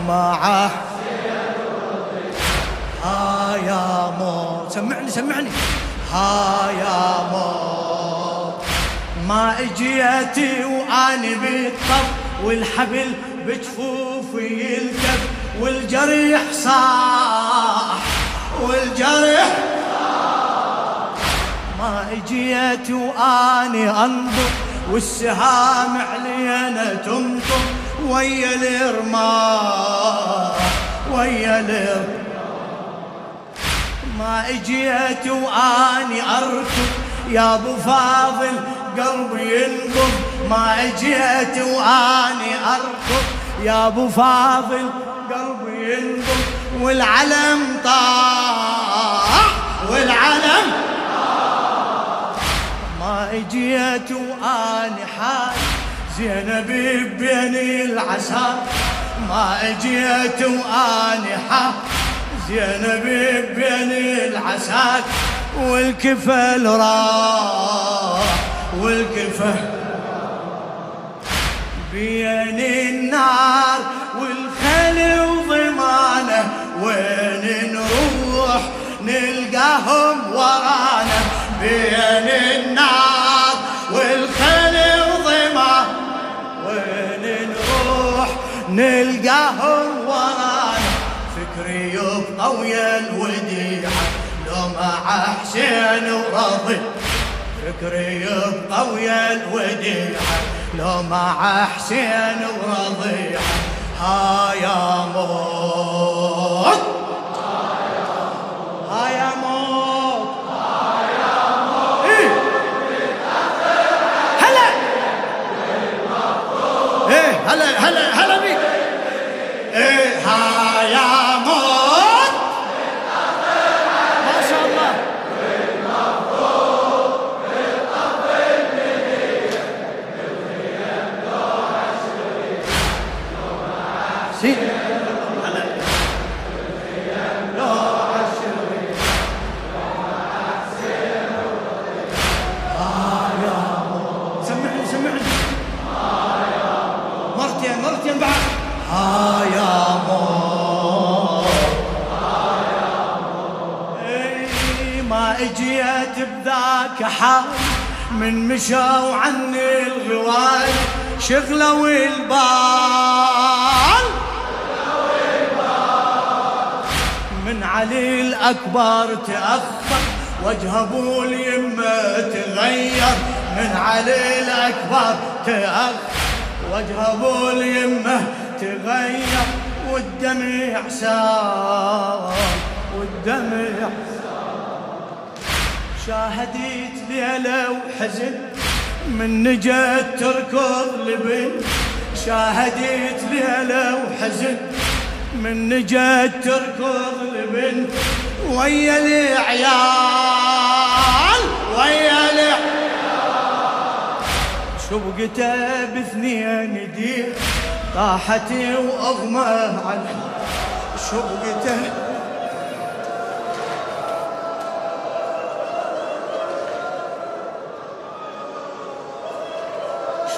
لو معه ها يا موت سمعني سمعني. ها يا موت ما اجيتي واني بالطف والحبل بجفوفي الكف والجريح صاح والجريح ما اجيت واني انظر والسهام علينا تمطر ويا الرماح ويا ما اجيت واني اركض يا ابو فاضل قلبي ينبض ما اجيت واني اركض يا ابو فاضل قلبي ينبض والعلم طاح والعلم ما اجيت واني حال زينب بين العسى ما اجيت واني حال زينب بين العساك والكفل راح والكفل بين النار والخيل ويا الوديعة لو مع حسين ورضي فكري يبقى ويا الوديعة لو مع حسين ورضيعة ها يا موت حال من مشوا عني الغوال. شغلوا البال من علي الأكبر تأخر وجه أبو اليمة تغير. من علي الأكبر تأخر وجه أبو اليمة تغير. والدمع سار والدمع شاهدت ليلة وحزن من نجت تركض لبن. شاهدت ليلة وحزن من نجت تركض لبن. ويا العيال ويا العيال. شبقته باثنين دي طاحت وأغمى على شبقته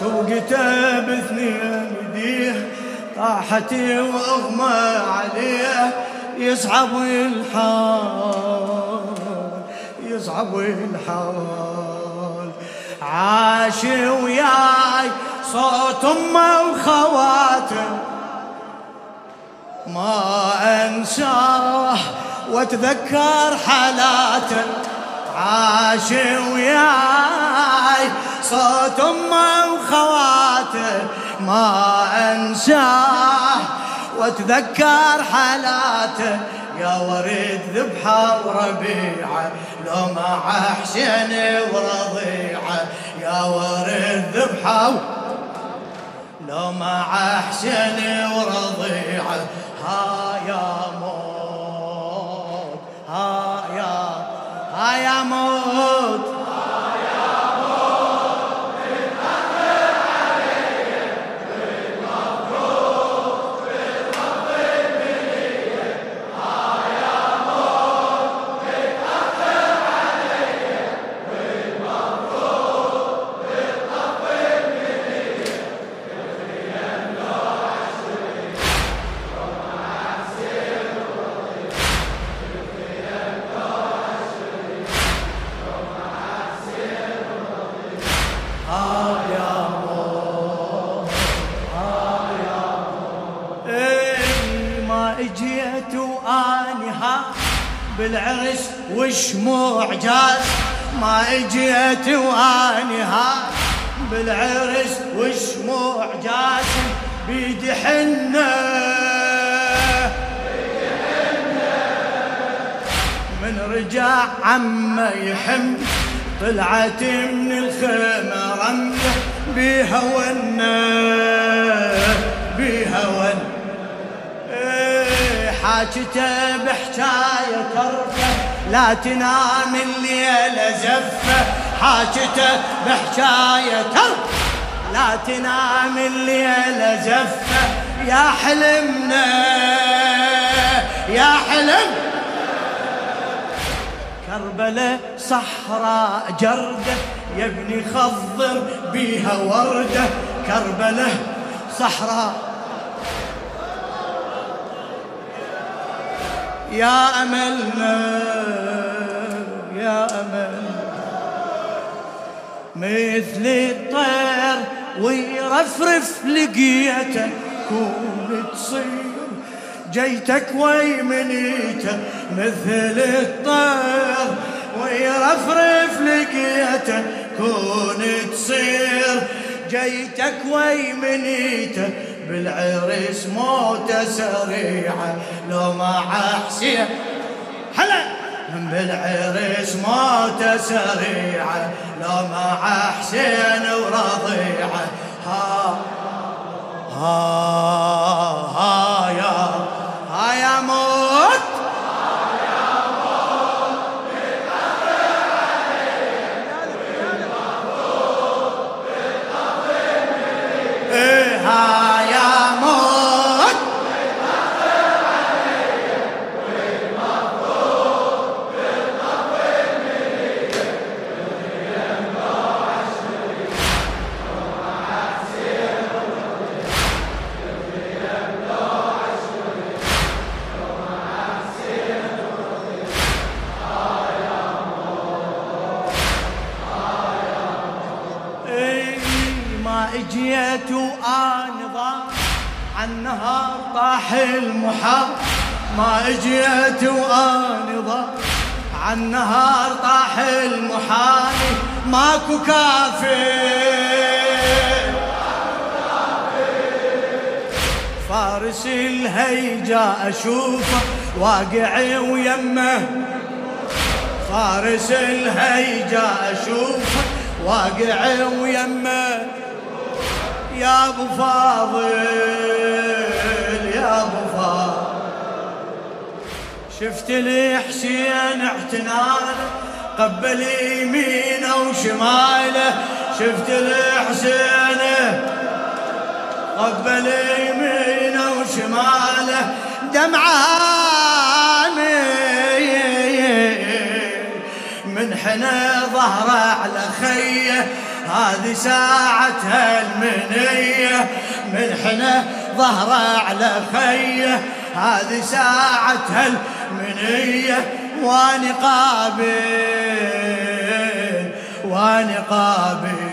شوقته باثنين يديه طاحت وأغمى عليه يصعب الحال يصعب الحال. عاش وياي صوت أمه وخواته. ما أنساه وأتذكر حالاته. عاش وياي صوت امه وخواته ما انساه واتذكر حالاته يا ورد ذبحة وربيعة لو مع حسين ورضيعة. يا ورد ذبحة لو مع حسين ورضيعة. ها يا موت ها ها يا موت بالعرس وشموع جاز. ما اجيت واني بالعرس وشموع جاز. بيدي حنة. من رجع عمه يحم. طلعت من الخيمة رمية. بيها ونا بيها ون إيه، حاجته بحكاية ترفه لا تنام الليلة زفة. حاجته بحكاية ترفه لا تنام الليلة زفة. يا حلمنا يا حلم. كربلة صحراء جردة يا ابني خضر بيها وردة. كربلة صحراء يا أملنا يا أمل. مثل الطير ويرفرف لقيته كون تصير جيتك ويمنيته. مثل الطير ويرفرف لقيته كون تصير جيتك ويمنيته. بالعرس موته سريعة لو ما حسين هلا. من بالعرس موته سريعة لو ما حسين ورضيعة ها. ها. جيت وانظر عالنهار طاح المحر ما اجيت وانظر عالنهار طاح المحال. ماكو كافي. فارس الهيجا أشوفه واقع ويمه. فارس الهيجا أشوفه واقع ويمه. يا أبو فاضل يا أبو فاضل. شفت لي حسين اعتنان قبل يمينه وشماله. شفت لي حسين قبل يمينه وشماله. دمعة من حنا ظهره على خيه. هذه ساعتها المنية من حنا ظهره على خيه. هذه ساعتها المنية واني قابل واني قابل.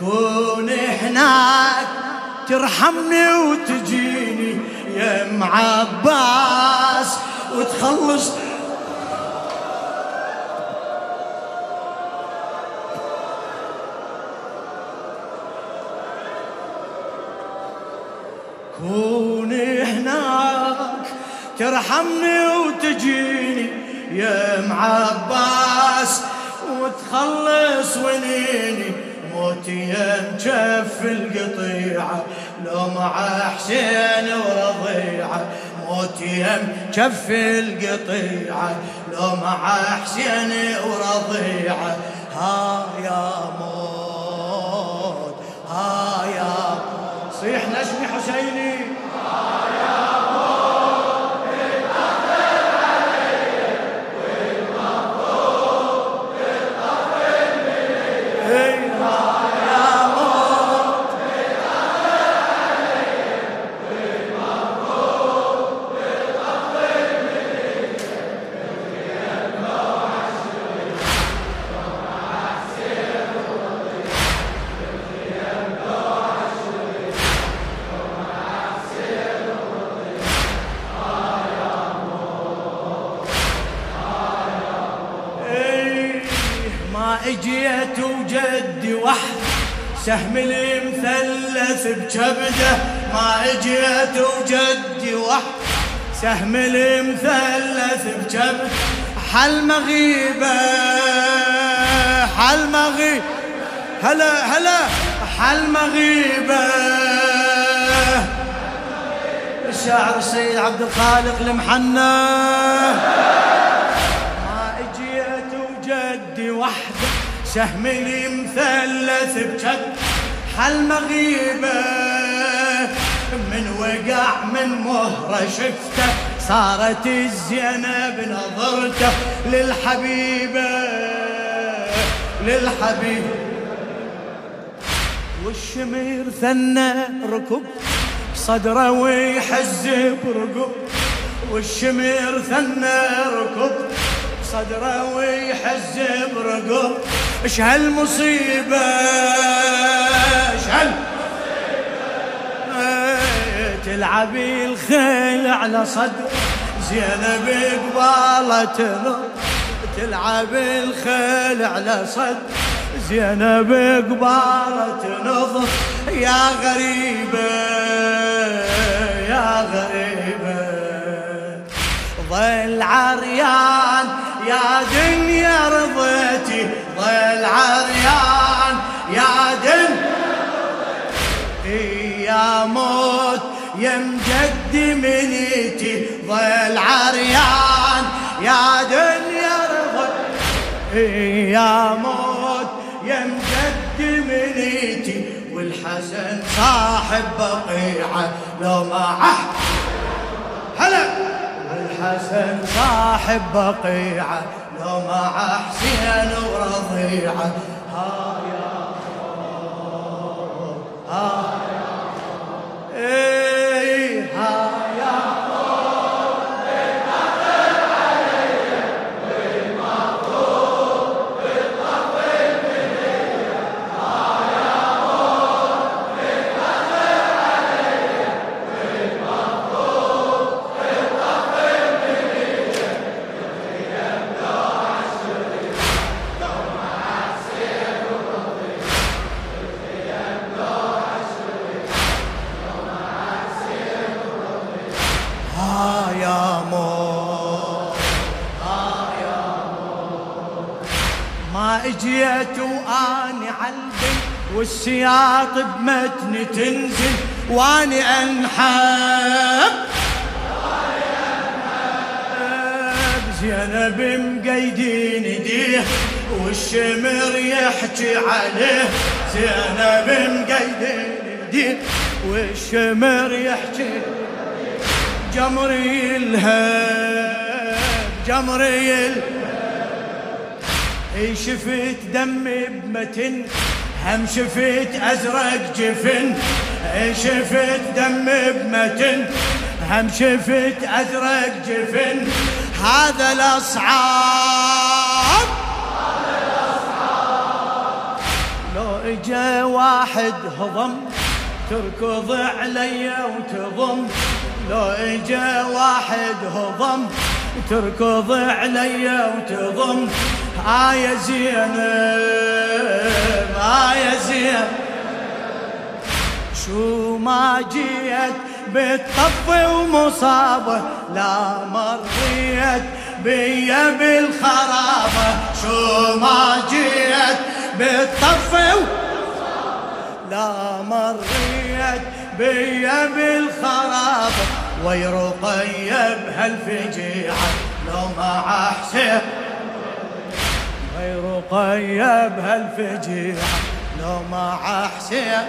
كون هناك ترحمني وتجيني يا ام عباس وتخلص كوني هناك ترحمني وتجيني يا ام عباس وتخلص ونيني. موتي يا مجف القطيعة لو مع حسين ورضيعة. موتي يا مجف القطيعة لو مع حسين ورضيعة. ها يا موت ها صيح نجمي حسيني. اجيت وجدي وحد سهم المثلث بكبده. ما اجيت وجدي وحد سهم المثلث بكبده. حل مغيبة حل مغيبة. هلا هلا. حل مغيبة. الشاعر السيد عبد الخالق المحنى سهم لي مثلث بجد. حل مغيبة من وقع من مهرة شفته. صارت الزينب نظرته للحبيبة للحبيبة والشمير ثنى ركب صدره ويحز برقب والشمير ثنى ركب صدره ويحز برقب إيش هالمصيبة؟ إيش هال تلعبي الخيل على صدر. زينب قبالة تلعبي الخيل على صدر. زينب قبالة نظر يا غريبة يا غريبة. ظل عريان يا دنيا رضيتي ظل عريان. يا دنيا يا موت يا مجد منيتي ظل عريان. يا دنيا رضيتي يا موت يا مجد منيتي والحسن صاحب بقيعة لو ما هلا. الحسن صاحب بقيعة لو مع حسين ورضيعة. ها يا ها إيه. اجيت وآني عالبيت والسياط بمتن تنزل وآني أنحب. زينب مقيدين ايديه والشمر يحكي عليه. زينب مقيدين ايديه والشمر يحكي جمري الهب جمري الهب شفت دم بمتن هم شفت أزرق جفن. شفت دم بمتن هم شفت أزرق جفن. هذا الاصعاب لو إجا واحد هضم تركض علي وتضم. لو إجا واحد هضم تركض علي وتضم. آية زينب آية زينب شو ما جيت بالطف ومصابة لا مريت بيا بالخرابة شو ما جيت بالطف لا مريت بيا بالخرابة ويرقي بهالفجيعة لو مع حسين غير قيب هالفجيعة لو مع حسين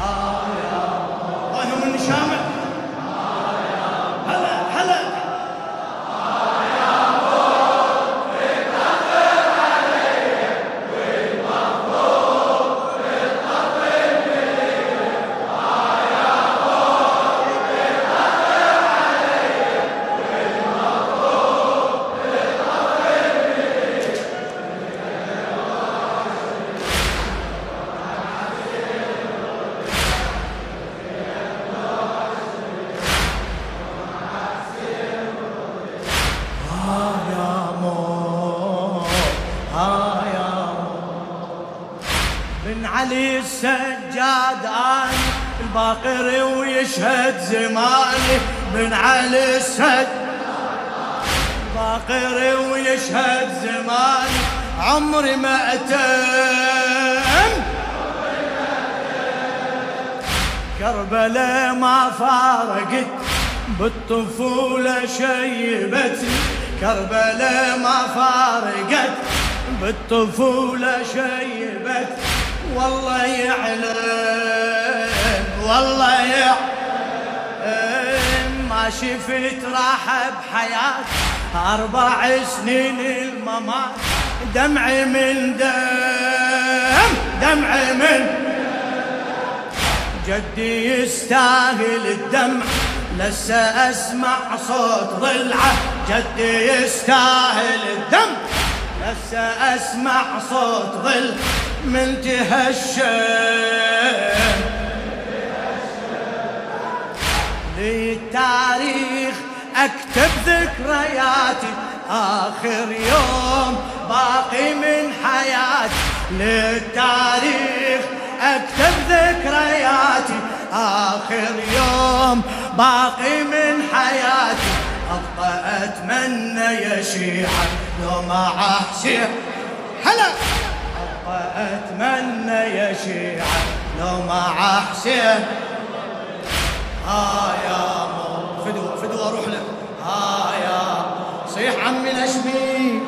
آه يا من علي السجاد اني الباقر ويشهد زماني بن علي السجاد باقر ويشهد زماني عمري ما أتم. كربلاء ما فارقت بالطفولة شيبتني كربلاء ما فارقت بالطفولة شيبت. والله يعلم والله يعلم. ما شفت راحة بحياتي أربع سنين الممات. دمعي من دم دمعي من جدي يستاهل الدمع. لسه أسمع صوت ضلعة جدي يستاهل الدم لسه أسمع صوت ضل من تهشم للتاريخ أكتب ذكرياتي. آخر يوم باقي من حياتي. للتاريخ أكتب ذكرياتي. آخر يوم باقي من حياتي. أبقى أتمنى يا شيعة لو مع حسين هلا! اتمنى يا شيعة لو مع حسين ها يا مو فدوة فدوة أروح لك ها يا صيح عمي الأشمير.